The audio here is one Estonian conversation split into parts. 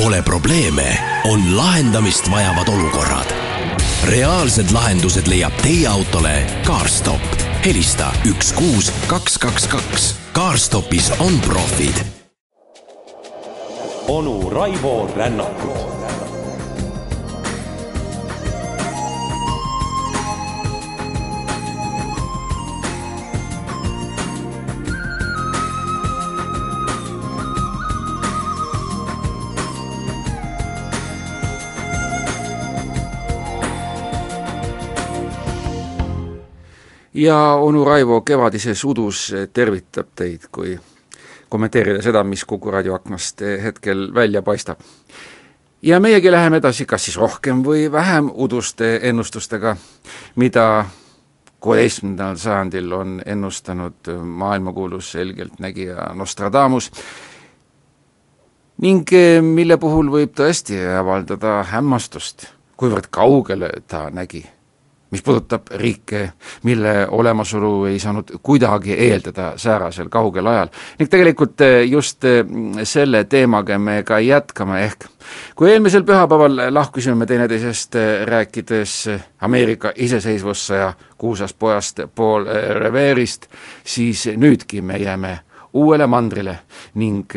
Pole probleeme, on lahendamist vajavad olukorrad. reaalsed lahendused leiab teie autole CarStop. helista üks kuus kaks kaks kaks. CarStopis on profid. onu Raivo Rännakut ja onu Raivo kevadises udus tervitab teid, kui kommenteerida seda, mis Kuku raadio aknast hetkel välja paistab. ja meiegi läheme edasi, kas siis rohkem või vähem uduste ennustustega, mida kuueteistkümnendal sajandil on ennustanud maailmakuulus selgeltnägija Nostradamus ning mille puhul võib tõesti avaldada hämmastust, kuivõrd kaugele ta nägi mis puudutab riike, mille olemasolu ei saanud kuidagi eeldada säärasel kaugel ajal. ning tegelikult eh, just eh, selle teemaga me ka jätkame, ehk kui eelmisel pühapäeval lahkusime me teineteisest eh, rääkides Ameerika iseseisvussõja kuulsast pojast Paul Revere'ist, siis nüüdki me jääme uuele mandrile ning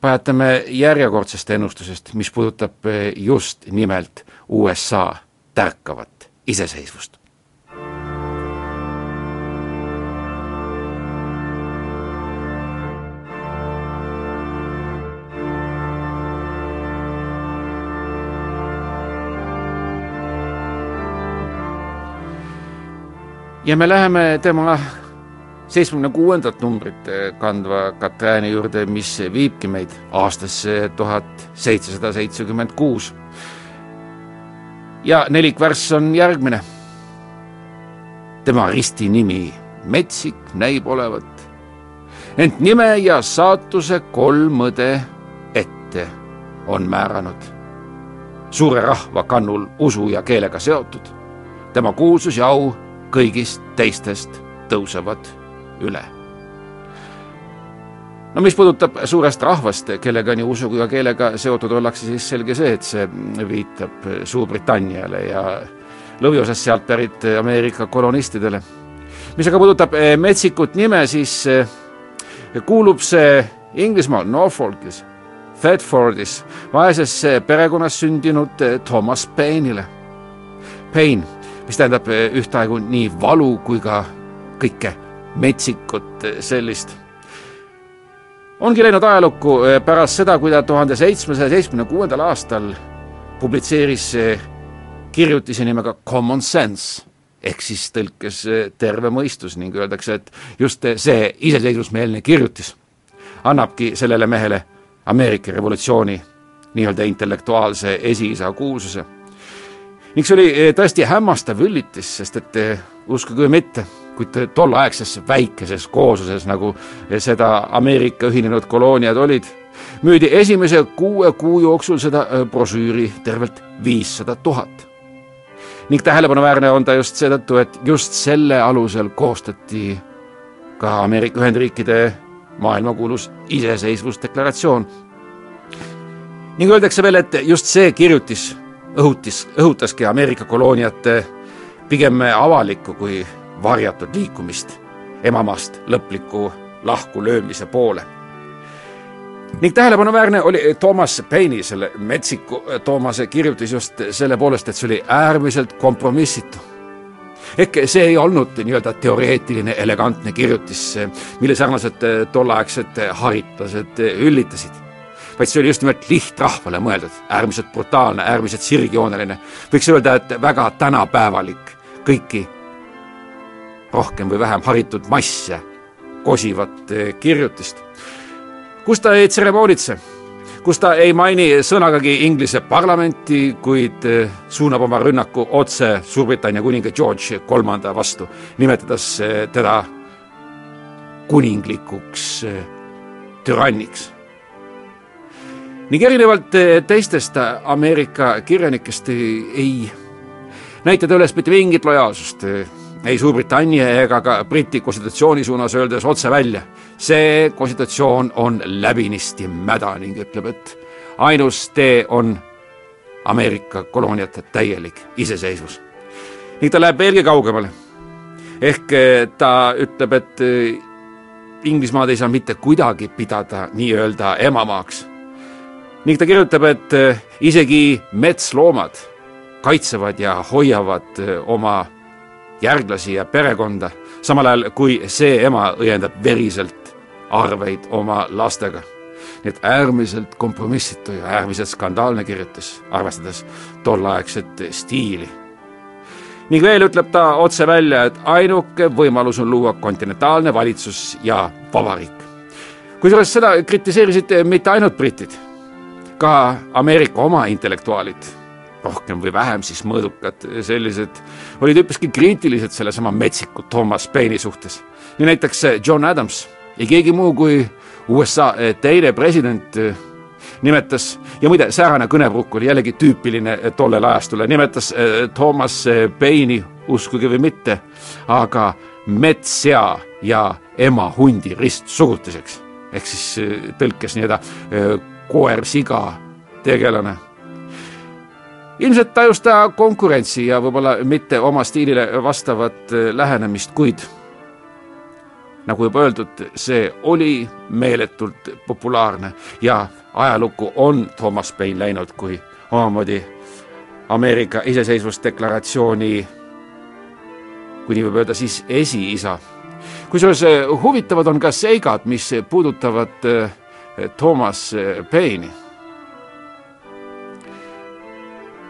pajatame järjekordsest ennustusest, mis puudutab just nimelt USA tärkavat iseseisvust. ja me läheme tema seitsmekümne kuuendat numbrit kandva Katrääni juurde, mis viibki meid aastasse tuhat seitsesada seitsekümmend kuus ja nelikvärss on järgmine. tema ristinimi Metsik näib olevat, ent nime ja saatuse kolm õde ette on määranud. suure rahva kannul usu ja keelega seotud, tema kuulsus ja au kõigist teistest tõusevad üle no mis puudutab suurest rahvast, kellega nii usu kui ka keelega seotud ollakse, siis selge see, et see viitab Suurbritanniale ja lõviosast sealt pärit Ameerika kolonistidele. mis aga puudutab eh, metsikut nime, siis eh, kuulub see Inglismaal Norfolkis, Thetfordis, vaeses perekonnas sündinud eh, Thomas Paine'ile. Paine, mis tähendab ühtaegu nii valu kui ka kõike metsikut sellist ongi läinud ajalukku eh, pärast seda, kui ta tuhande seitsmesaja seitsmekümne kuuendal aastal publitseeris eh, kirjutise nimega Common Sense ehk siis tõlkes eh, terve mõistus ning öeldakse, et just see iseseisvusmeelne kirjutis annabki sellele mehele Ameerika revolutsiooni nii-öelda intellektuaalse esiisa kuulsuse. ning see oli tõesti hämmastav üllitis, sest et uskuge või mitte kuid tolleaegses väikeses koosluses, nagu seda Ameerika ühinenud kolooniad olid, müüdi esimese kuue kuu jooksul seda äh, brošüüri tervelt viissada tuhat. ning tähelepanuväärne on ta just seetõttu, et just selle alusel koostati ka Ameerika Ühendriikide maailmakuulus iseseisvusdeklaratsioon. ning öeldakse veel, et just see kirjutis õhutis, õhutaski Ameerika kolooniate pigem avalikku kui varjatud liikumist emamaast lõpliku lahkulöömise poole. ning tähelepanuväärne oli Toomas Paini, selle metsiku Toomase kirjutis just selle poolest, et see oli äärmiselt kompromissitu. Ehk see ei olnud nii-öelda teoreetiline elegantne kirjutis, mille sarnaselt tolleaegsed haritlased üllitasid, vaid see oli just nimelt lihtrahvale mõeldud, äärmiselt brutaalne, äärmiselt sirgjooneline, võiks öelda, et väga tänapäevalik, kõiki rohkem või vähem haritud masse kosivat eh, kirjutist, kus ta ei tseremoonitse, kus ta ei maini sõnagagi Inglise parlamenti, kuid eh, suunab oma rünnaku otse Suurbritannia kuninga George kolmanda vastu, nimetades eh, teda kuninglikuks türanniks. Ning erinevalt teistest Ameerika kirjanikest ei näita ta üles mitte mingit lojaalsust ei Suurbritannia ega ka Briti konstitutsiooni suunas, öeldes otse välja, see konstitutsioon on läbinisti mäda ning ütleb, et ainus tee on Ameerika kolooniate täielik iseseisvus. ning ta läheb veelgi kaugemale. ehk eh, ta ütleb, et eh, Inglismaad ei saa mitte kuidagi pidada nii-öelda emamaaks. ning ta kirjutab, et eh, isegi metsloomad kaitsevad ja hoiavad oma järglasi ja perekonda, samal ajal kui see ema õiendab veriselt arveid oma lastega nii et äärmiselt kompromissitu ja äärmiselt skandaalne kirjutis, arvestades tolleaegset stiili. ning veel ütleb ta otse välja, et ainuke võimalus on luua kontinentaalne valitsus ja vabariik. kusjuures seda kritiseerisid mitte ainult britid, ka Ameerika oma intellektuaalid rohkem või vähem siis mõõdukad sellised, olid üpriski kriitilised sellesama metsiku Thomas Paine suhtes. nii näiteks John Adams ei keegi muu kui USA eh, teine president eh, nimetas ja muide, säärane kõnepruuk oli jällegi tüüpiline eh, tollel ajastule, nimetas Thomas Paine'i, uskuge või mitte, aga metssea ja ema hundi ristsugutiseks ehk siis tõlkes nii-öelda koer-siga tegelane. Ilmselt tajus ta konkurentsi ja võib-olla mitte oma stiilile vastavat lähenemist, kuid nagu juba öeldud, see oli meeletult populaarne ja ajalukku on Thomas Paine läinud kui omamoodi Ameerika iseseisvusdeklaratsiooni, kui nii võib öelda, siis esiisa. kusjuures eh, huvitavad on ka seigad, mis puudutavad eh, Thomas eh, Paine'i.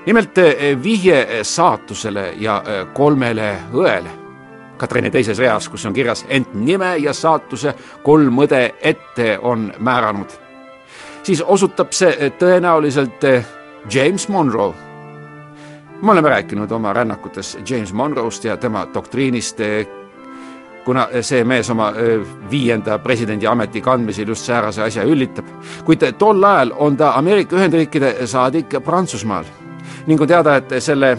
Nimelt vihje saatusele ja kolmele õele Katrini teises reas, kus on kirjas ent nime ja saatuse kolm õde ette on määranud. siis osutab see tõenäoliselt James Monroe. me oleme rääkinud oma rännakutes James Monroe'st ja tema doktriinist, kuna see mees oma viienda presidendi ameti kandmisel just säärase asja üllitab. kuid tol ajal on ta Ameerika Ühendriikide saadik Prantsusmaal ning on teada, et selle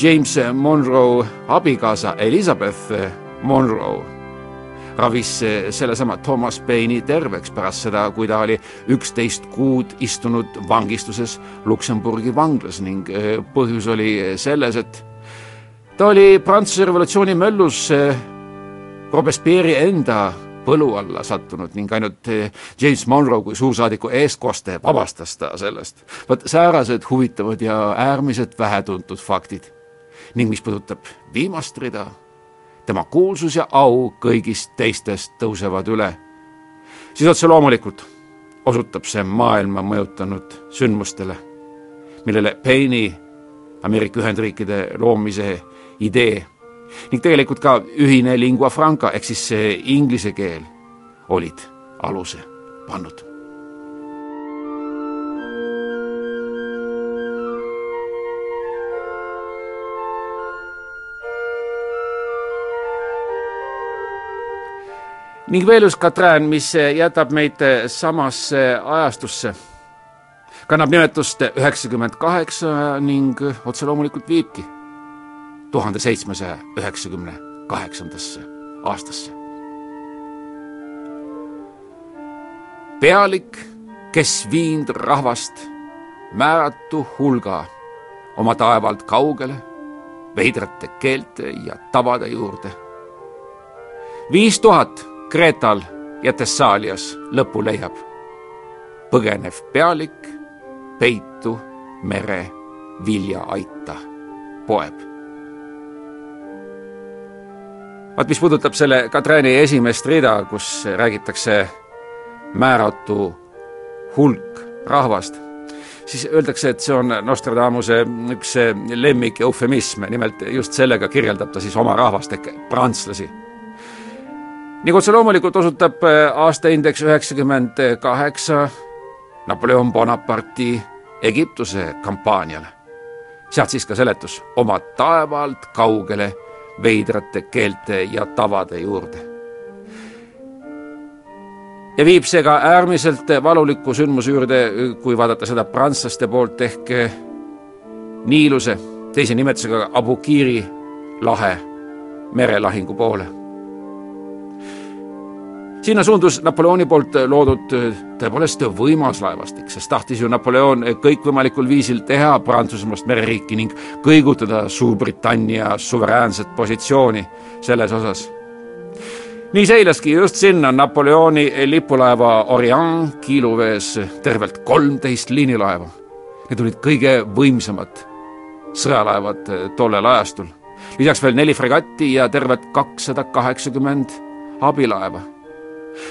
James Monroe abikaasa Elizabeth Monroe ravis sellesama Thomas Paine'i terveks pärast seda, kui ta oli üksteist kuud istunud vangistuses Luksemburgi vanglas ning eh, põhjus oli selles, et ta oli Prantsuse revolutsiooni möllus eh, Robespierre'i enda põlu alla sattunud ning ainult eh, James Monroe kui suursaadiku eestkoste vabastas ta sellest. vot säärased huvitavad ja äärmiselt vähetuntud faktid ning mis puudutab viimast rida, tema kuulsus ja au kõigist teistest tõusevad üle, siis otse loomulikult osutab see maailma mõjutanud sündmustele, millele Paine'i Ameerika Ühendriikide loomise idee ning tegelikult ka ühine lingua franca ehk siis inglise keel olid aluse pannud ning veel üks Katrin, mis jätab meid samasse ajastusse. kannab nimetust üheksakümmend kaheksa ning otse loomulikult viibki tuhande seitsmesaja üheksakümne kaheksandasse aastasse. pealik, kes viinud rahvast määratu hulga oma taevalt kaugele, veidrate keelte ja tavade juurde. viis tuhat Kreetal ja Thessaalias lõpu leiab. põgenev pealik peitu mere viljaaita poeb. Vaat mis puudutab selle Katrääni esimest rida, kus räägitakse määratu hulk rahvast, siis öeldakse, et see on Nostradamuse üks lemmik eufemism, nimelt just sellega kirjeldab ta siis oma rahvast ehk prantslasi nagu otse loomulikult osutab äh, aastaindeks üheksakümmend kaheksa Napoleon Bonaparte'i Egiptuse kampaaniale. sealt siis ka seletus oma taevalt kaugele veidrate keelte ja tavade juurde. ja viib see ka äärmiselt valuliku sündmuse juurde, kui vaadata seda prantslaste poolt ehk Niiluse, teise nimetusega Abu Kiiri lahe merelahingu poole. Sinna suundus Napoleoni poolt loodud tõepoolest võimas laevastik, sest tahtis ju Napoleon kõikvõimalikul viisil teha Prantsusmaast mereriiki ning kõigutada Suurbritannia suveräänset positsiooni selles osas nii seilaski just sinna Napoleoni lipulaeva Orient kiiluvees tervelt kolmteist liinilaeva. Need olid kõige võimsamad sõjalaevad tollel ajastul. lisaks veel neli fregatti ja tervelt kakssada kaheksakümmend abilaeva.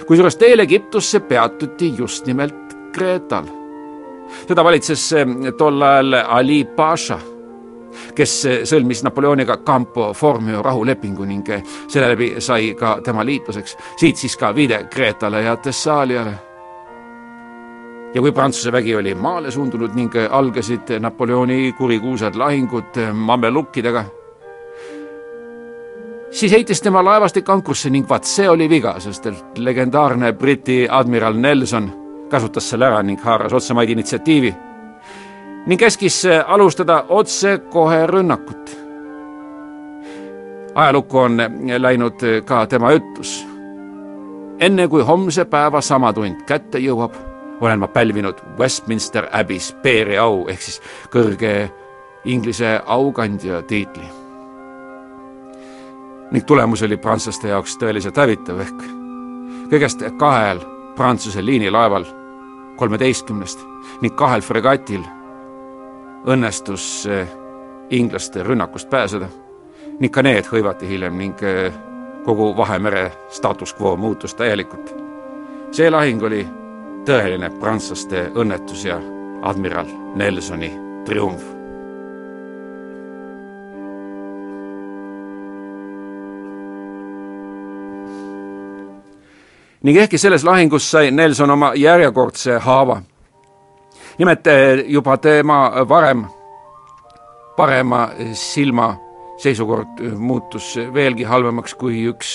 Kusjuures teel Egiptusse peatuti just nimelt Kreetal. seda valitses tol ajal Ali Pasha kes sõlmis Napoleoniga Campo Formio rahulepingu ning selle läbi sai ka tema liitlaseks. siit siis ka viide Kreetale ja Thessaaliale. ja kui Prantsuse vägi oli maale suundunud ning algasid Napoleoni kurikuulsad lahingud mammelukkidega, siis heitis tema laevastik ankrisse ning vaat see oli viga, sest et legendaarne Briti admiral Nelson kasutas selle ära ning haaras otsemaid initsiatiivi ning käskis alustada otsekohe rünnakut. ajalukku on läinud ka tema ütlus. enne kui homse päeva sama tund kätte jõuab, olen ma pälvinud Westminster Abbey's Peeri au ehk siis kõrge Inglise aukandja tiitli. Ning tulemus oli prantslaste jaoks tõeliselt hävitav ehk kõigest kahel Prantsuse liinilaeval kolmeteistkümnest ning kahel fregatil õnnestus eh, inglaste rünnakust pääseda ning ka need hõivati hiljem ning eh, kogu Vahemere status quo muutus täielikult. see lahing oli tõeline prantslaste õnnetus ja admiral Nelsoni triumf. Ning ehkki selles lahingus sai Nelson oma järjekordse haava nimelt eh, juba tema varem parema silma seisukord eh, muutus veelgi halvemaks, kui üks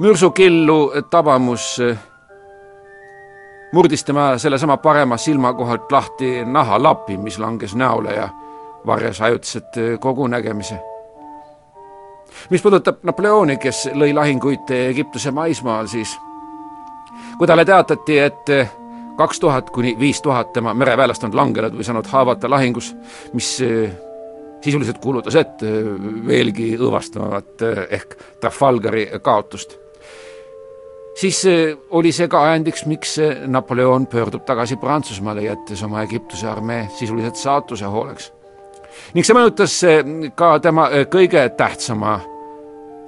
mürsukillu tabamus eh, murdis tema sellesama parema silma kohalt lahti nahalapi, mis langes näole ja varjas ajutiselt kogu nägemise. Mis puudutab Napoleoni, kes lõi lahinguid Egiptuse maismaal, siis kui talle teatati, et kaks tuhat kuni viis tuhat tema mereväelast on langenud või saanud haavata lahingus, mis eh, sisuliselt kuulutas ette eh, veelgi õõvastavamat eh, ehk Trafalgari kaotust. siis oli see ka ajendiks, miks Napoleon pöördub tagasi Prantsusmaale, jättes oma Egiptuse armee sisuliselt saatuse hooleks. Ning see mõjutas ka tema kõige tähtsama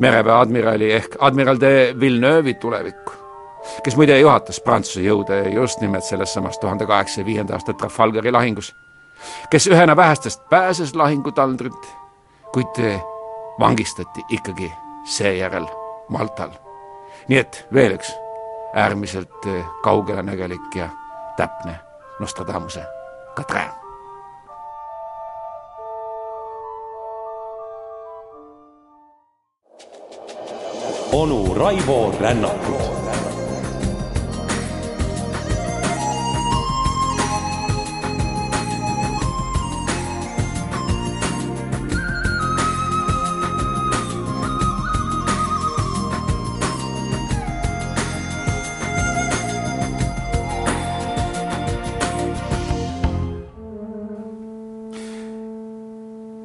mereväe admirali ehk admiral de Villeneuve'i tulevikku kes muide juhatas Prantsuse jõude just nimelt selles samas tuhande kaheksasaja viienda aasta Trafalgari lahingus, kes ühena vähestest pääses lahingutaldrilt, kuid vangistati ikkagi seejärel Maltal. nii et veel üks äärmiselt kaugelenägelik ja täpne Nostradamuse katrään. Onu Raivo Rännakut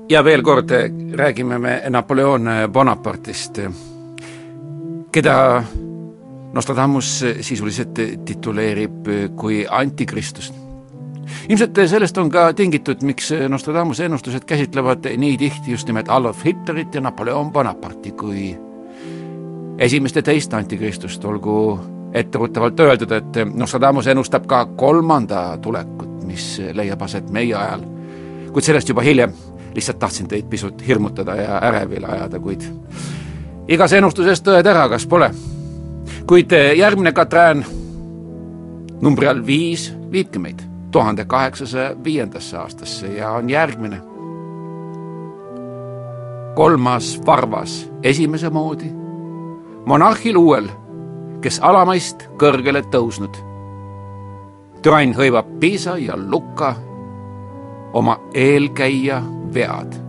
ja veel kord eh, räägime me Napoleon Bonaparte'ist, keda Nostradamus sisuliselt tituleerib kui antikristust. ilmselt sellest on ka tingitud, miks Nostradamuse ennustused käsitlevad nii tihti just nimelt Adolf Hitlerit ja Napoleon Bonaparte'i kui esimest ja teist antikristust, olgu etteruttavalt öeldud, et Nostradamus ennustab ka kolmanda tulekut, mis leiab aset meie ajal, kuid sellest juba hiljem lihtsalt tahtsin teid pisut hirmutada ja ärevile ajada, kuid igas ennustuses tõe tera, kas pole? kuid eh, järgmine Katrään numbri all viis viibki meid tuhande kaheksasaja viiendasse aastasse ja on järgmine. kolmas varvas esimese moodi, monarhil uuel, kes alamaist kõrgele tõusnud. türann hõivab Piisa ja Luka oma eelkäija vead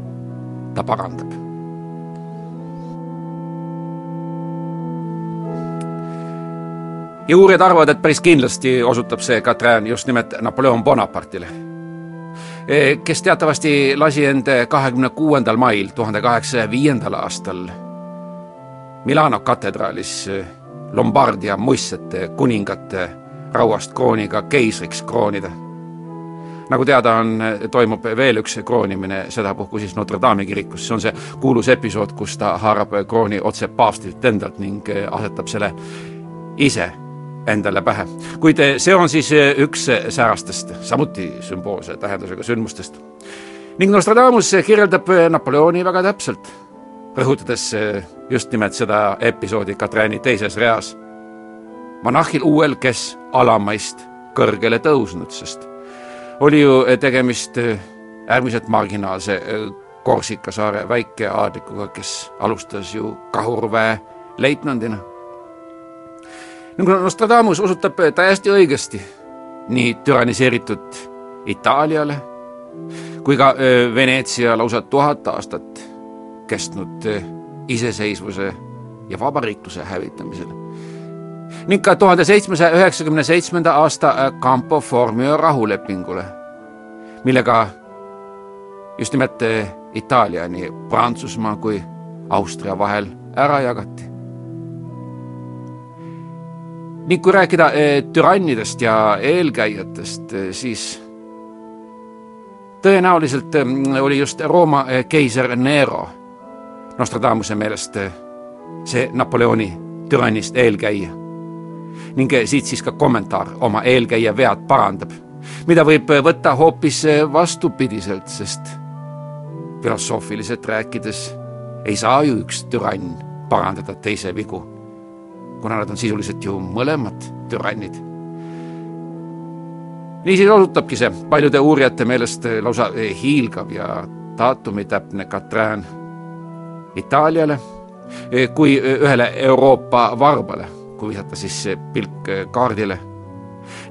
ta parandab ja uurijad arvavad, et päris kindlasti osutab see Katrin just nimelt Napoleon Bonaparte'ile, kes teatavasti lasi end kahekümne kuuendal mail tuhande kaheksasaja viiendal aastal Milano katedraalis Lombardia muistsete kuningate rauast krooniga keisriks kroonida. nagu teada on, toimub veel üks kroonimine, sedapuhku siis Notre Dame'i kirikus, see on see kuulus episood, kus ta haarab krooni otse paavstilt endalt ning asetab selle ise endale pähe. kuid see on siis üks säärastest, samuti sümboolse tähendusega sündmustest. ning Nostradamus kirjeldab Napoleoni väga täpselt, rõhutades just nimelt seda episoodi Katrääni teises reas. monarhil uuel, kes alamaist kõrgele tõusnud, sest oli ju tegemist äärmiselt marginaalse Korsika saare väikeaadlikuga, kes alustas ju kahurväe leitnandina nagu Nostradamus osutab täiesti õigesti nii türaniseeritud Itaaliale kui ka Veneetsia lausa tuhat aastat kestnud iseseisvuse ja vabariikluse hävitamisele. ning ka tuhande seitsmesaja üheksakümne seitsmenda aasta Campo Formio rahulepingule, millega just nimelt Itaalia nii Prantsusmaa kui Austria vahel ära jagati ning kui rääkida eh, türannidest ja eelkäijatest, eh, siis tõenäoliselt eh, oli just Rooma keiser Nero Nostradamuse meelest see Napoleoni türannist eelkäija. ning siit siis ka kommentaar oma eelkäija vead parandab, mida võib võtta hoopis vastupidiselt, sest filosoofiliselt rääkides ei saa ju üks türann parandada teise vigu kuna nad on sisuliselt ju mõlemad türannid. niisiis osutabki see paljude uurijate meelest lausa hiilgav ja daatumitäpne Katrin Itaaliale kui ühele Euroopa varbale, kui visata siis pilk kaardile.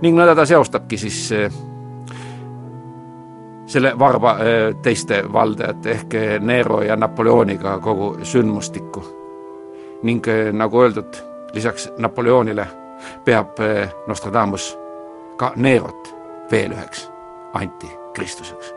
ning nõnda ta seostabki siis selle varba teiste valdajate ehk Nero ja Napoleoniga kogu sündmustikku. ning nagu öeldud, lisaks Napoleonile peab eh, Nostradamus ka Nerot veel üheks antikristuseks.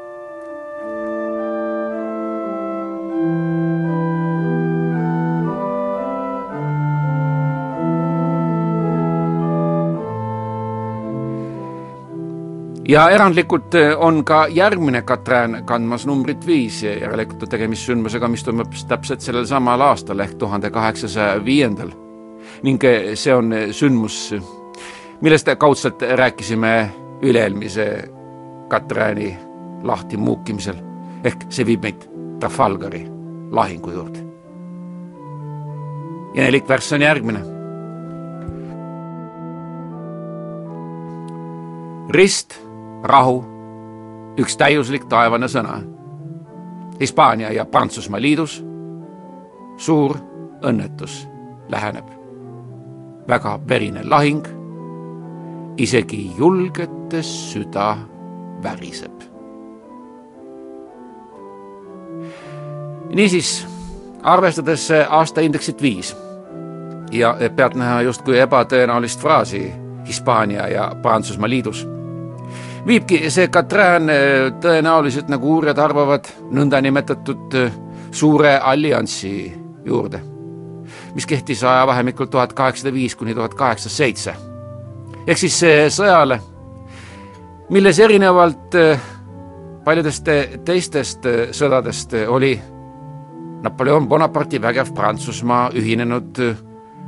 ja erandlikult eh, on ka järgmine Katrin kandmas numbrit viis, järelikult on tegemist sündmusega, mis toimub täpselt sellel samal aastal ehk tuhande kaheksasaja viiendal ning eh, see on eh, sündmus, millest kaudselt rääkisime üle-eelmise Katrääni lahti muukimisel. ehk see viib meid Trafalgari lahingu juurde. ja nelikvärss on järgmine. rist, rahu, üks täiuslik taevane sõna. Hispaania ja Prantsusmaa liidus suur õnnetus läheneb väga verine lahing. isegi julgetes süda väriseb. niisiis, arvestades aastaindeksit viis ja pealtnäha justkui ebatõenäolist fraasi Hispaania ja Prantsusmaa liidus, viibki see Katrin tõenäoliselt, nagu uurijad arvavad, nõndanimetatud suure alliansi juurde mis kehtis ajavahemikul tuhat kaheksasada viis kuni tuhat kaheksasada seitse. ehk siis sõjale, milles erinevalt äh, paljudest teistest äh, sõdadest oli Napoleon Bonaparte'i vägev Prantsusmaa ühinenud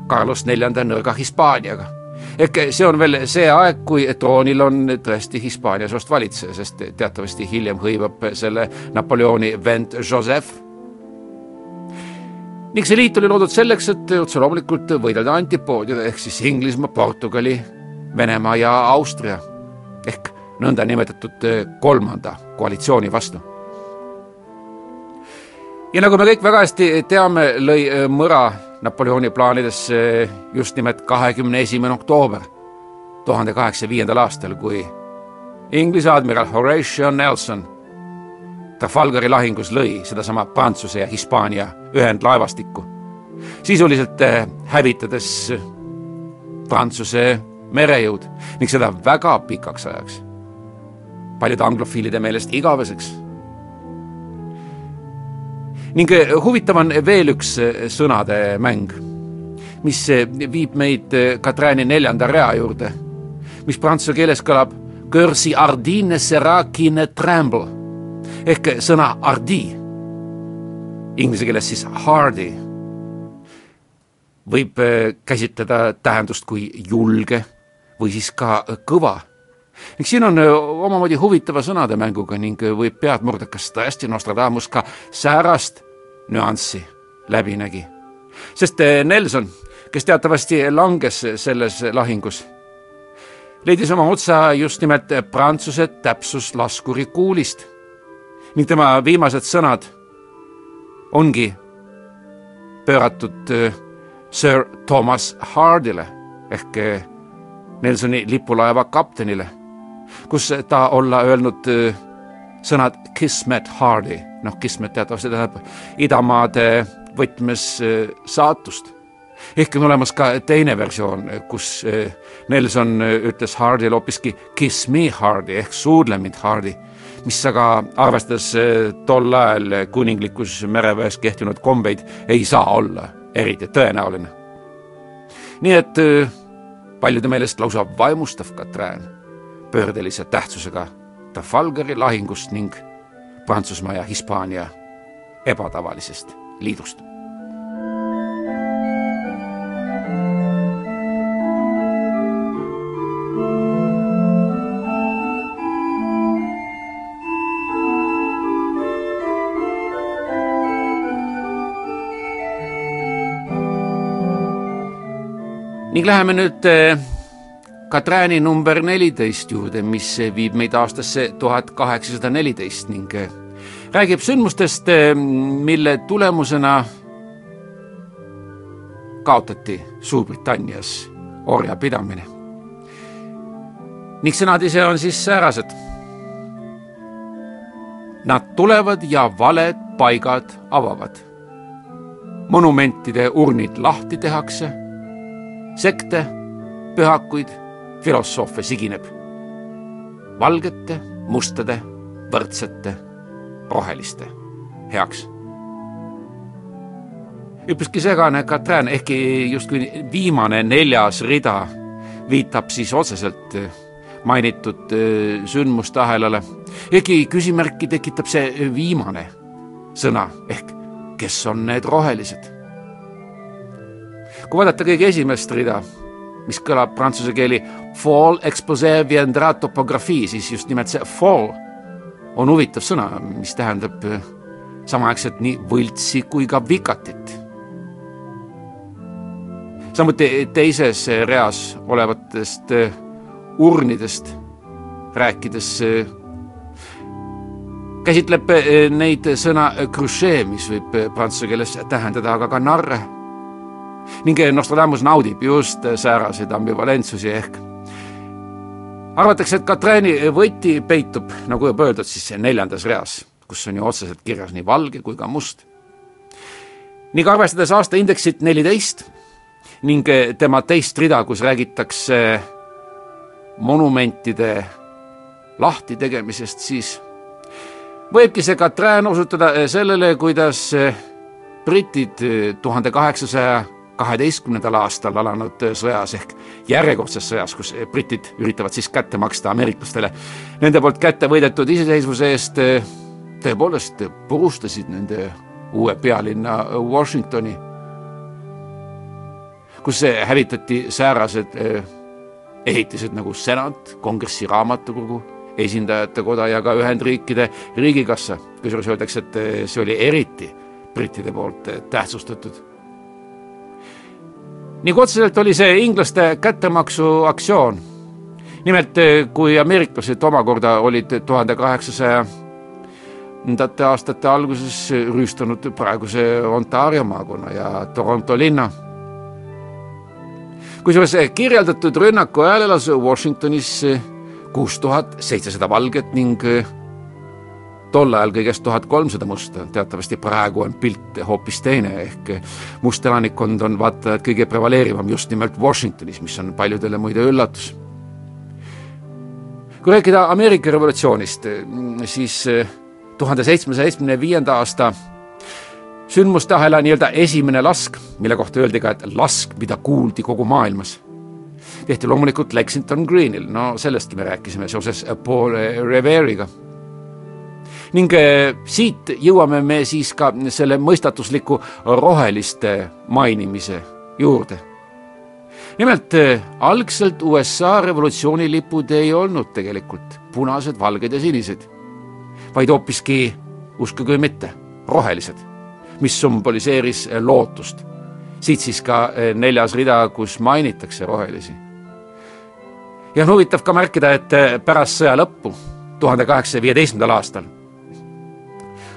Carlos neljanda nõrga Hispaaniaga. ehk see on veel see aeg, kui troonil on tõesti Hispaania soost valitseja, sest teatavasti hiljem hõivab selle Napoleoni vend Joseph ning see liit oli loodud selleks, et otse loomulikult võidelda antipoodide ehk siis Inglismaa, Portugali, Venemaa ja Austria ehk nõndanimetatud kolmanda koalitsiooni vastu. ja nagu me kõik väga hästi teame, lõi mõra Napoleoni plaanidesse just nimelt kahekümne esimene oktoober tuhande kaheksasaja viiendal aastal, kui Inglise admiral Horatio Nelson Trafalgari lahingus lõi sedasama Prantsuse ja Hispaania ühendlaevastikku, sisuliselt äh, hävitades Prantsuse merejõud ning seda väga pikaks ajaks. paljude anglofiilide meelest igaveseks. ning huvitav on veel üks sõnade mäng, mis viib meid Katrääni neljanda rea juurde, mis prantsuse keeles kõlab Cursi ardine sera qui ne tremble ehk sõna ardi, inglise keeles siis hardy, võib käsitleda tähendust kui julge või siis ka kõva. ning siin on omamoodi huvitava sõnademänguga ning võib pead murda, kas tõesti Nostradamus ka säärast nüanssi läbi nägi. sest Nelson, kes teatavasti langes selles lahingus, leidis oma otsa just nimelt Prantsuse täpsuslaskuri kuulist ning tema viimased sõnad ongi pööratud Sir Thomas Hardile ehk Nelsoni lipulaeva kaptenile, kus ta olla öelnud sõnad Kismet Hardy, noh, Kismet teatavasti tähendab idamaade võtmes saatust. ehk on olemas ka teine versioon, kus Nelson ütles Hardile hoopiski Kiss me Hardy ehk suudle mind Hardy, mis aga arvestades tol ajal kuninglikus mereväes kehtinud kombeid ei saa olla eriti tõenäoline. nii et paljude meelest lausa vaimustav Katrään pöördelise tähtsusega Trafalgari lahingust ning Prantsusmaa ja Hispaania ebatavalisest liidust ning läheme nüüd Katrääni number neliteist juurde, mis viib meid aastasse tuhat kaheksasada neliteist ning räägib sündmustest, mille tulemusena kaotati Suurbritannias orjapidamine. ning sõnad ise on siis säärased. Nad tulevad ja valed paigad avavad. monumentide urnid lahti tehakse sekte, pühakuid, filosoofe sigineb. valgete, mustade, võrdsete, roheliste heaks. üpriski segane Katrin, ehkki justkui viimane neljas rida viitab siis otseselt mainitud sündmuste ahelale, ehkki küsimärki tekitab see viimane sõna ehk kes on need rohelised kui vaadata kõige esimest rida, mis kõlab prantsuse keeli fall exposé viendra topografii, siis just nimelt see fall on huvitav sõna, mis tähendab samaaegselt nii võltsi kui ka vikatit. samuti teises reas olevatest urnidest rääkides käsitleb neid sõna mis võib prantsuse keeles tähendada aga ka narre ning Nostradamus naudib just sääraseid ambivalentsusi ehk arvatakse, et Katrini võti peitub, nagu juba öeldud, siis neljandas reas, kus on ju otseselt kirjas nii valge kui ka must. ning arvestades aastaindeksit neliteist ning tema teist rida, kus räägitakse monumentide lahtitegemisest, siis võibki see Katrin osutada sellele, kuidas britid tuhande kaheksasaja kaheteistkümnendal aastal alanud sõjas ehk järjekordses sõjas, kus britid üritavad siis kätte maksta ameeriklastele nende poolt kätte võidetud iseseisvuse eest, tõepoolest purustasid nende uue pealinna Washingtoni, kus hävitati säärased ehitised nagu senat, kongressi raamatukogu, esindajate koda ja ka Ühendriikide riigikassa, kusjuures öeldakse, et see oli eriti brittide poolt tähtsustatud kui otseselt oli see inglaste kättemaksuaktsioon. nimelt, kui ameeriklased omakorda olid tuhande kaheksasaja kümnendate aastate alguses rüüstanud praeguse Ontario maakonna ja Toronto linna. kusjuures kirjeldatud rünnaku ajal elas Washingtonis kuus tuhat seitsesada valget ning tol ajal kõigest tuhat kolmsada musta, teatavasti praegu on pilt hoopis teine, ehk must elanikkond on vaata et kõige prevaleerivam just nimelt Washingtonis, mis on paljudele muide üllatus. kui rääkida Ameerika revolutsioonist, siis tuhande seitsmesaja seitsmekümne viienda aasta sündmuste ahela nii-öelda esimene lask, mille kohta öeldi ka, et lask, mida kuuldi kogu maailmas, tehti loomulikult Lexington Greenil, no sellestki me rääkisime seoses Paul Revere'iga ning eh, siit jõuame me siis ka selle mõistatusliku roheliste mainimise juurde. nimelt eh, algselt USA revolutsioonilipud ei olnud tegelikult punased, valged ja sinised, vaid hoopiski, uskuge või mitte, rohelised, mis sümboliseeris eh, lootust. siit siis ka neljas rida, kus mainitakse rohelisi. ja on huvitav ka märkida, et pärast sõja lõppu, tuhande kaheksasaja viieteistkümnendal aastal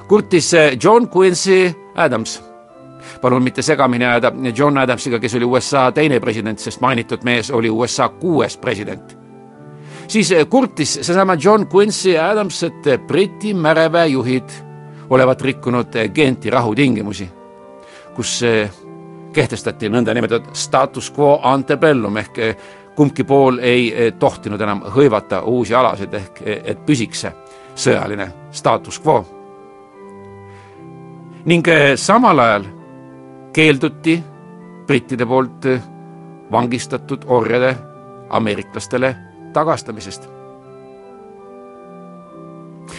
kurtis John Quincy Adams. palun mitte segamini ajada John Adamsiga, kes oli USA teine president, sest mainitud mees oli USA kuues president. siis kurtis seesama John Quincy Adams, et Briti mereväe juhid olevat rikkunud Genti rahutingimusi, kus kehtestati nõndanimetatud status quo ante bellum ehk kumbki pool ei tohtinud enam hõivata uusi alasid ehk et püsiks see sõjaline status quo ning eh, samal ajal keelduti brittide poolt eh, vangistatud orjade ameeriklastele tagastamisest.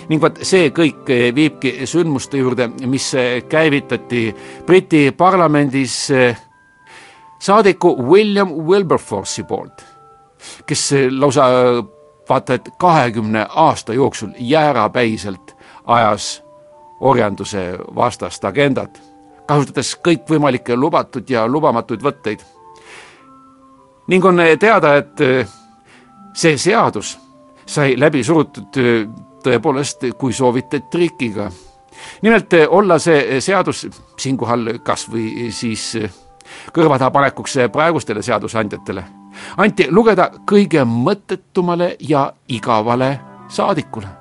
ning vot see kõik eh, viibki sündmuste juurde, mis käivitati Briti parlamendis saadiku William Wilberforce'i poolt, kes lausa vaata et kahekümne aasta jooksul jäärapäiselt ajas orjanduse vastast agendat, kasutades kõikvõimalikke lubatud ja lubamatuid võtteid. ning on teada, et äh, see seadus sai läbi surutud äh, tõepoolest, kui soovite, trikiga. nimelt äh, olla see seadus siinkohal kas või siis kõrva taha panekuks praegustele seadusandjatele, anti lugeda kõige mõttetumale ja igavale saadikule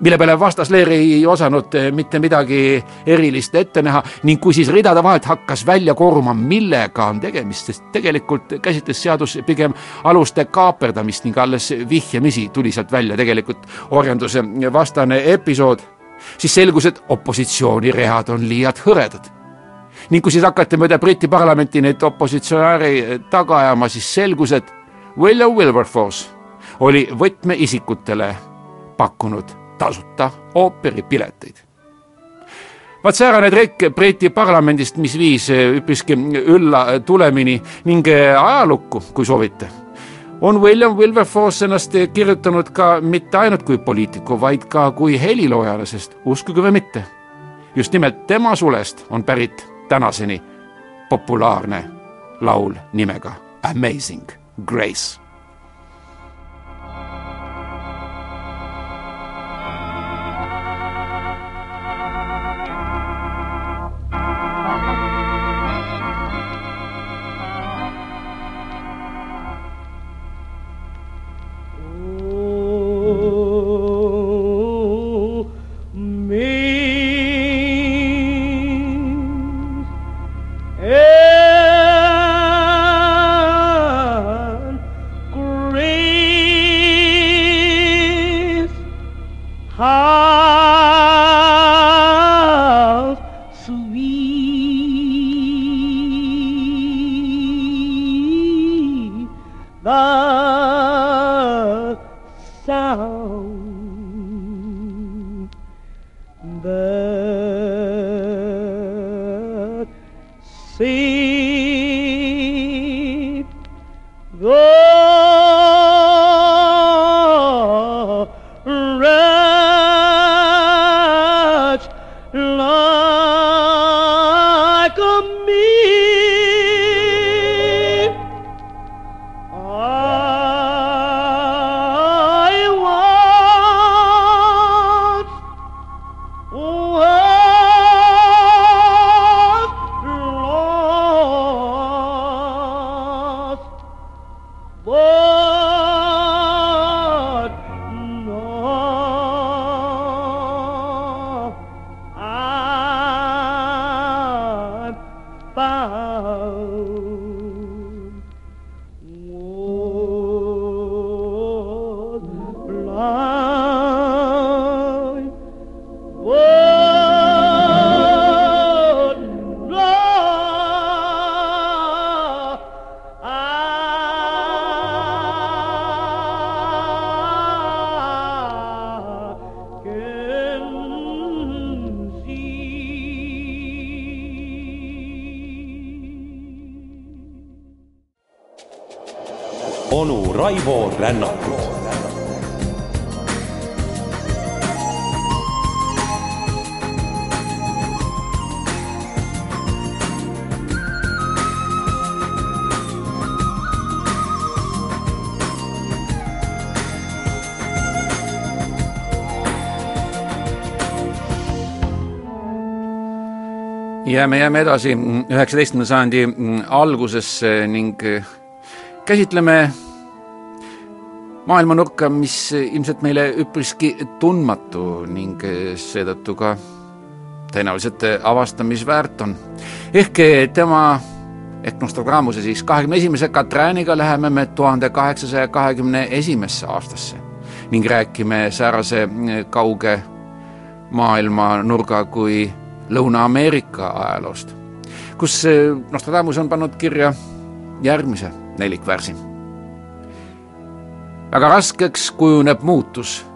mille peale vastasleer ei osanud eh, mitte midagi erilist ette näha. Ning kui siis ridade vahelt hakkas välja koruma, millega on tegemist, sest tegelikult käsitles seadus pigem aluste kaaperdamist ning alles vihjamisi tuli sealt välja tegelikult orjanduse vastane episood, siis selgus, et opositsiooniread on liialt hõredad. Ning kui siis hakati mööda Briti parlamenti neid opositsionääre taga ajama, siis selgus, et William Wilberforce oli võtmeisikutele pakkunud tasuta ooperipileteid. vaat säärane trekk Briti parlamendist, mis viis üpriski ülla tulemini ning ajalukku, kui soovite, on William Wilberforce ennast kirjutanud ka mitte ainult kui poliitiku, vaid ka kui heliloojale, sest uskuge või mitte, just nimelt tema sulest on pärit tänaseni populaarne laul nimega Amazing Grace Raivo Rännakut ja me jääme edasi. Üheksateistkümnenda sajandi algusesse ning käsitleme maailmanurka, mis ilmselt meile üpriski tundmatu ning seetõttu ka tõenäoliselt avastamisväärt on. ehk tema ehk Nostradamuse siis kahekümne esimese Katrääniga läheme me tuhande kaheksasaja kahekümne esimesse aastasse ning räägime säärase kauge maailmanurga kui Lõuna-Ameerika ajaloost, kus Nostradamus on pannud kirja järgmise nelikvärsi. Väga raskeks kujuneb muutus,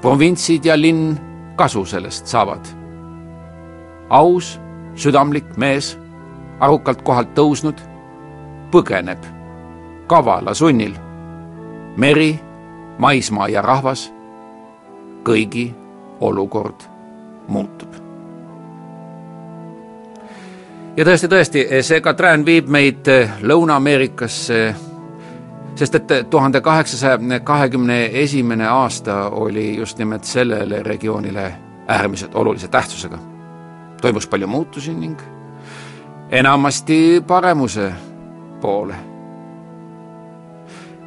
provintsid ja linn kasu sellest saavad. aus, südamlik mees, arukalt kohalt tõusnud, põgeneb kavala sunnil. meri, maismaa ja rahvas, kõigi olukord muutub ja tõesti, tõesti, see Katrin viib meid Lõuna-Ameerikasse, sest et tuhande kaheksasaja kahekümne esimene aasta oli just nimelt sellele regioonile äärmiselt olulise tähtsusega. toimus palju muutusi ning enamasti paremuse poole.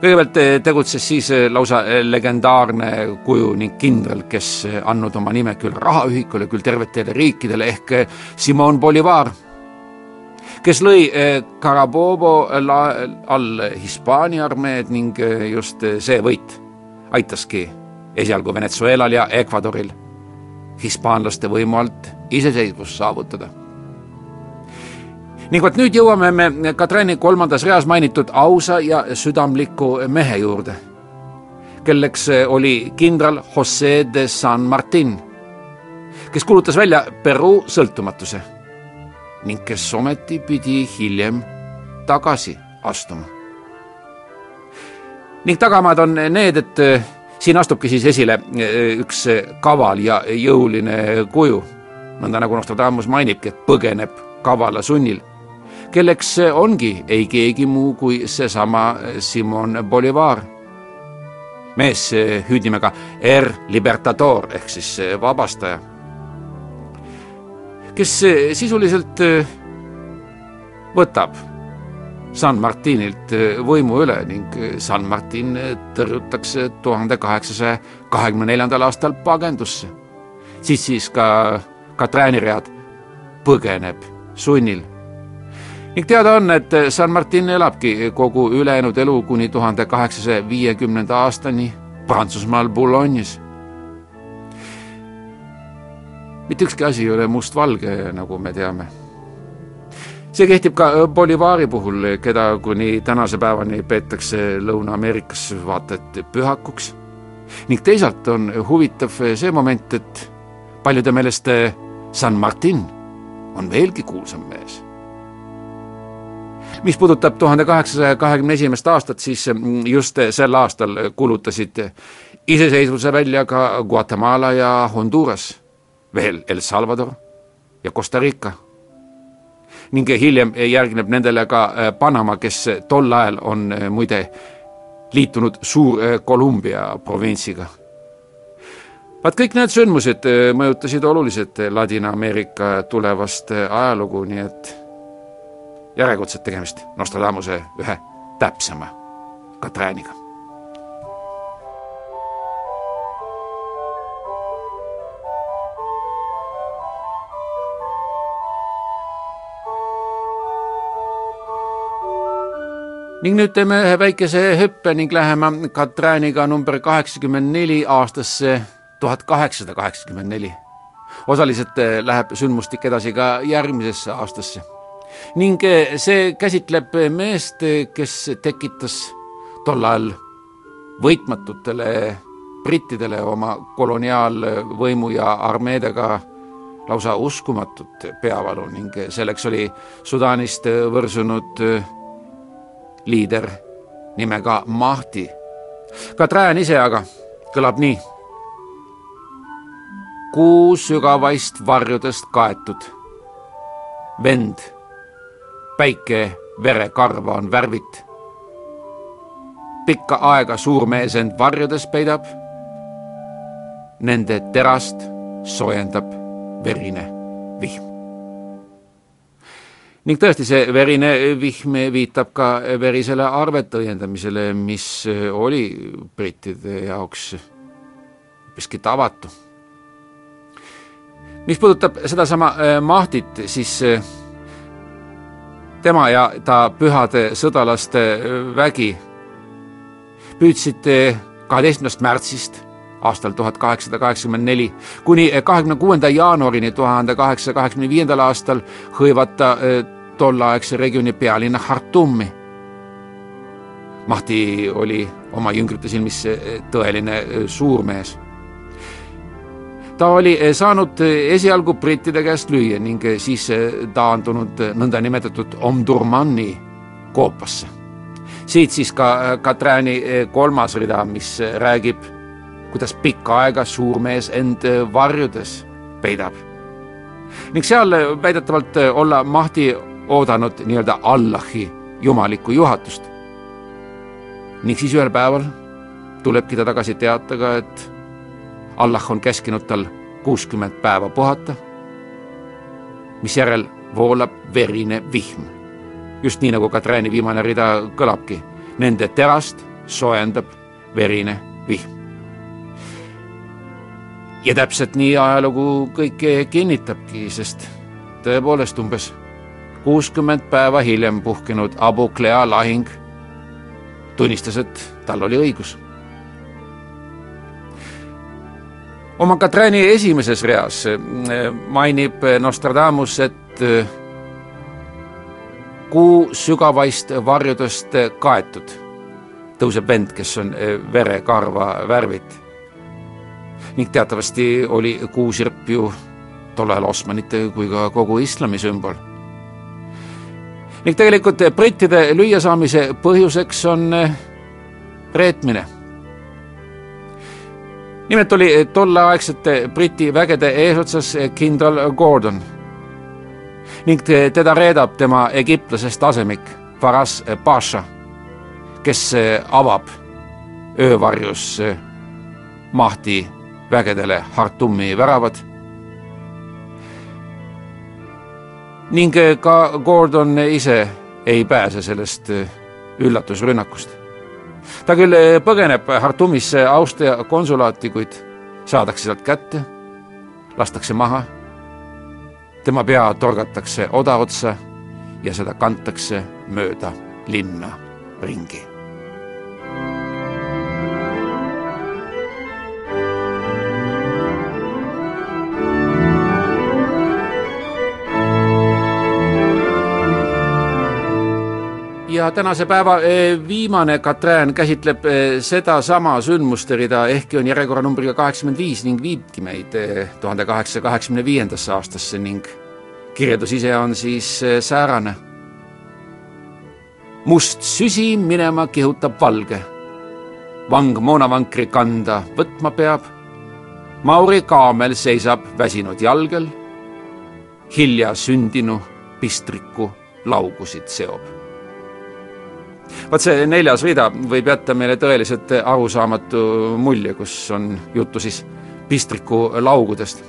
kõigepealt eh, tegutses siis eh, lausa legendaarne kuju ning kindral, kes andnud oma nime küll rahaühikule, küll tervetele riikidele ehk Simon Bolivar kes lõi eh, Carabobo all Hispaania armeed ning eh, just eh, see võit aitaski esialgu Venezuelal ja Ecuadoril hispaanlaste võimu alt iseseisvust saavutada. ning vot nüüd jõuame me Katrani kolmandas reas mainitud ausa ja südamliku mehe juurde, kelleks oli kindral Jose de San Martin, kes kuulutas välja Peruu sõltumatuse ning kes ometi pidi hiljem tagasi astuma. ning tagamaad on need, et eh, siin astubki siis esile eh, üks kaval ja jõuline kuju, nõnda nagu Nostradamus mainibki, et põgeneb kavala sunnil, kelleks ongi ei keegi muu kui seesama Simon Bolivar. Mees hüüdnimega R Libertador ehk siis vabastaja kes sisuliselt äh, võtab San Martinilt äh, võimu üle ning San Martin tõrjutakse tuhande kaheksasaja kahekümne neljandal aastal pagendusse. siis siis ka Katrääni read põgeneb sunnil. ning teada on, et San Martin elabki kogu ülejäänud elu kuni tuhande kaheksasaja viiekümnenda aastani Prantsusmaal Boulogne'is mitte ükski asi ei ole mustvalge, nagu me teame. see kehtib ka Bolivari puhul, keda kuni tänase päevani peetakse Lõuna-Ameerikas vaata et pühakuks. ning teisalt on huvitav see moment, et paljude meelest San Martin on veelgi kuulsam mees mis puudutab tuhande kaheksasaja kahekümne esimest aastat, siis just sel aastal kuulutasid iseseisvuse välja ka Guatemala ja Honduras veel El Salvador ja Costa Rica. ning hiljem järgneb nendele ka äh, Panama, kes tol ajal on äh, muide liitunud Suur-Kolumbia äh, provintsiga. vaat kõik need sündmused mõjutasid oluliselt Ladina-Ameerika tulevast ajalugu, nii et järjekordselt tegemist Nostradamuse ühe täpsema Katrääniga. Ning nüüd teeme ühe väikese hüppe ning läheme Katrääniga number kaheksakümmend neli aastasse tuhat kaheksasada kaheksakümmend neli. osaliselt eh, läheb sündmustik edasi ka järgmisesse aastasse. ning eh, see käsitleb meest, kes tekitas tol ajal võitmatutele brittidele oma koloniaalvõimu ja armeedega lausa uskumatut peavalu ning selleks oli Sudaanist võrsunud liider nimega Mahti. Katrään ise aga kõlab nii. kuu sügavaist varjudest kaetud. vend, päike verekarva on värvit. pikka aega suurmees end varjudes peidab. Nende terast soojendab verine vihm ning tõesti, see verine vihm viitab ka verisele arvete õiendamisele, mis oli brittide jaoks üpriski tavatu. mis puudutab sedasama äh, Mahtit, siis äh, tema ja ta pühade sõdalaste äh, vägi püüdsid kaheteistkümnendast märtsist aastal tuhat kaheksasada kaheksakümmend neli kuni kahekümne kuuenda jaanuarini tuhande kaheksasaja kaheksakümne viiendal aastal hõivata tolleaegse regiooni pealinna Khartoumi. Mahti oli oma jüngrite silmis tõeline suurmees. ta oli saanud esialgu brittide käest lüüa ning siis taandunud nõndanimetatud Omdurmani koopasse. siit siis ka Katrääni kolmas rida, mis räägib, kuidas pikka aega suurmees end varjudes peidab ning seal väidetavalt olla Mahti oodanud nii-öelda Allahi jumalikku juhatust. ning siis ühel päeval tulebki ta tagasi teatega, et Allah on käskinud tal kuuskümmend päeva puhata, misjärel voolab verine vihm. just nii, nagu Katrääni viimane rida kõlabki, nende terast soojendab verine vihm. Ja täpselt nii ajalugu kõike kinnitabki, sest tõepoolest umbes kuuskümmend päeva hiljem puhkenud Abu Klea lahing tunnistas, et tal oli õigus. oma Katrääni esimeses reas eh, mainib Nostradamus, et eh, kuu sügavaist varjudest kaetud tõuseb vend, kes on eh, verekarva värvit. Ning teatavasti oli kuusirp ju tol ajal Osmanite kui ka kogu islami sümbol ning tegelikult brittide lüüasaamise põhjuseks on eh, reetmine. nimelt oli tolleaegsete Briti vägede eesotsas kindral Gordon ning teda reedab tema egiptlasest asemik Faras Pasha, kes avab öövarjus Mahti vägedele Hartumi väravad. Ning eh, ka Gordon ise ei pääse sellest eh, üllatusrünnakust. ta küll eh, põgeneb Hartumisse Austria konsulaati, kuid saadakse sealt kätte, lastakse maha, tema pea torgatakse oda otsa ja seda kantakse mööda linna ringi ja tänase päeva eh, viimane Katrään käsitleb eh, sedasama sündmuste rida, ehkki on järjekorranumbriga kaheksakümmend viis ning viibki meid eh, tuhande kaheksasaja kaheksakümne viiendasse aastasse ning kirjeldus ise on siis säärane. must süsi minema kihutab valge. vang moonavankri kanda võtma peab. Mauri kaamel seisab väsinud jalgel. hilja sündinu pistriku laugusid seob vot see neljas rida võib jätta meile tõeliselt arusaamatu mulje, kus on juttu siis pistriku laugudest.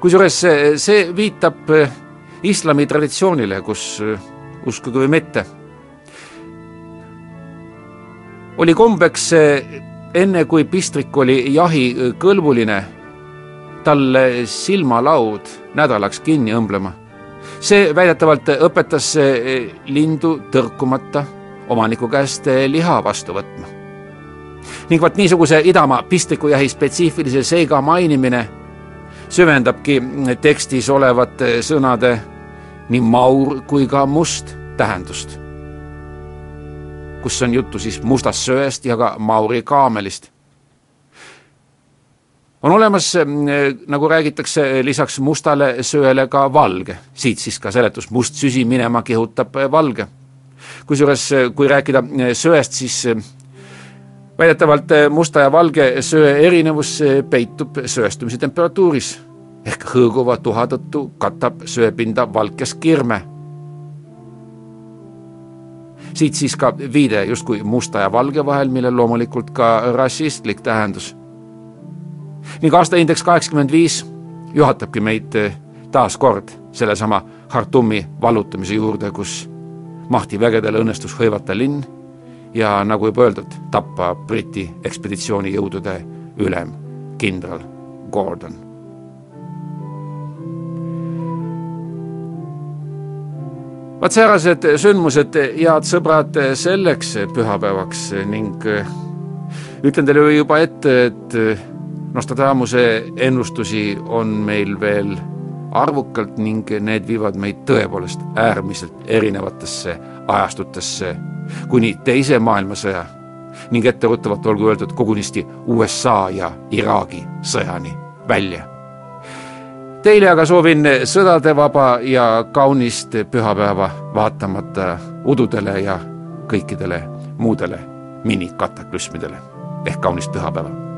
kusjuures see, viitab islami traditsioonile, kus uskuge või mitte, oli kombeks enne, kui pistrik oli jahikõlbuline, talle silmalaud nädalaks kinni õmblema. see väidetavalt õpetas lindu tõrkumata omaniku käest eh, liha vastu võtma. ning vot niisuguse idamaa pistikujahi spetsiifilise seiga mainimine süvendabki tekstis olevate sõnade nii maur kui ka must tähendust, kus on juttu siis mustast söest ja ka Mauri kaamelist. On olemas, eh, nagu räägitakse, lisaks mustale söele ka valge, siit siis ka seletus, must süsi minema kihutab valge kusjuures kui rääkida söest, siis väidetavalt musta ja valge söe erinevus peitub sööstumise temperatuuris ehk hõõguva tuha tõttu katab söepinda valkes kirme. siit siis ka viide justkui musta ja valge vahel, millel loomulikult ka rassistlik tähendus. ning aastaindeks kaheksakümmend viis juhatabki meid taas kord sellesama Khartoumi vallutamise juurde, kus Mahti vägedel õnnestus hõivata linn ja nagu juba öeldud, tappa Briti ekspeditsioonijõudude ülem kindral Gordon. vaat säärased sündmused, head sõbrad, selleks pühapäevaks ning ütlen teile juba ette, et Nostradamuse ennustusi on meil veel arvukalt ning need viivad meid tõepoolest äärmiselt erinevatesse ajastutesse kuni Teise maailmasõja ning etteruttavalt olgu öeldud kogunisti USA ja Iraagi sõjani välja. Teile aga soovin sõdadevaba ja kaunist pühapäeva, vaatamata ududele ja kõikidele muudele minikataklüsmidele ehk kaunist pühapäeva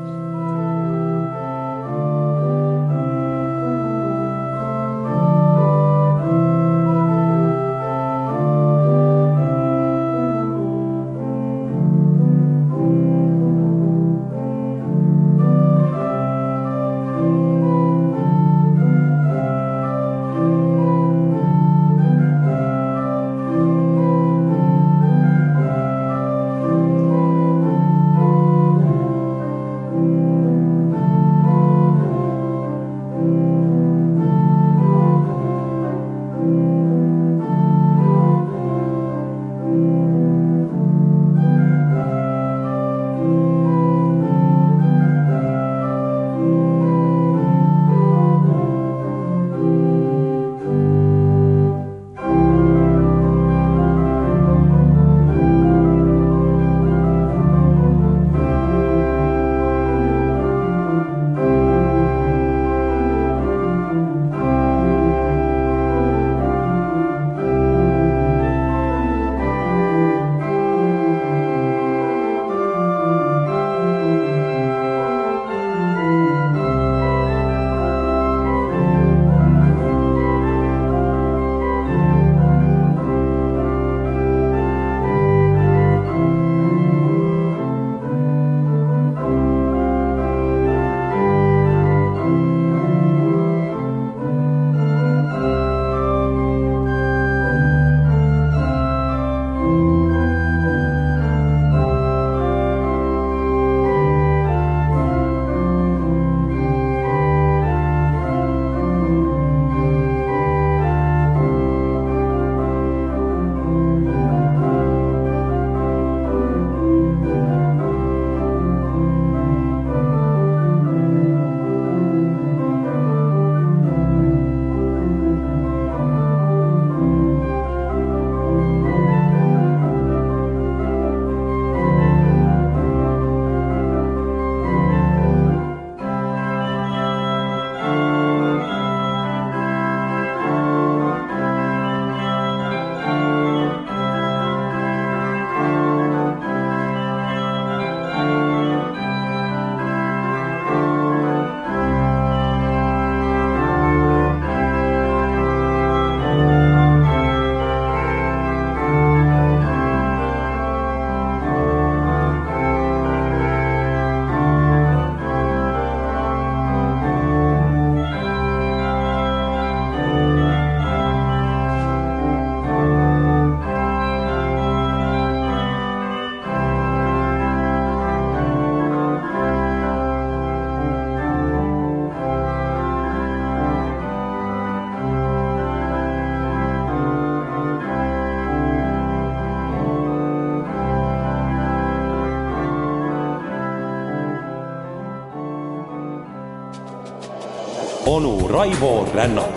Raivo Rännak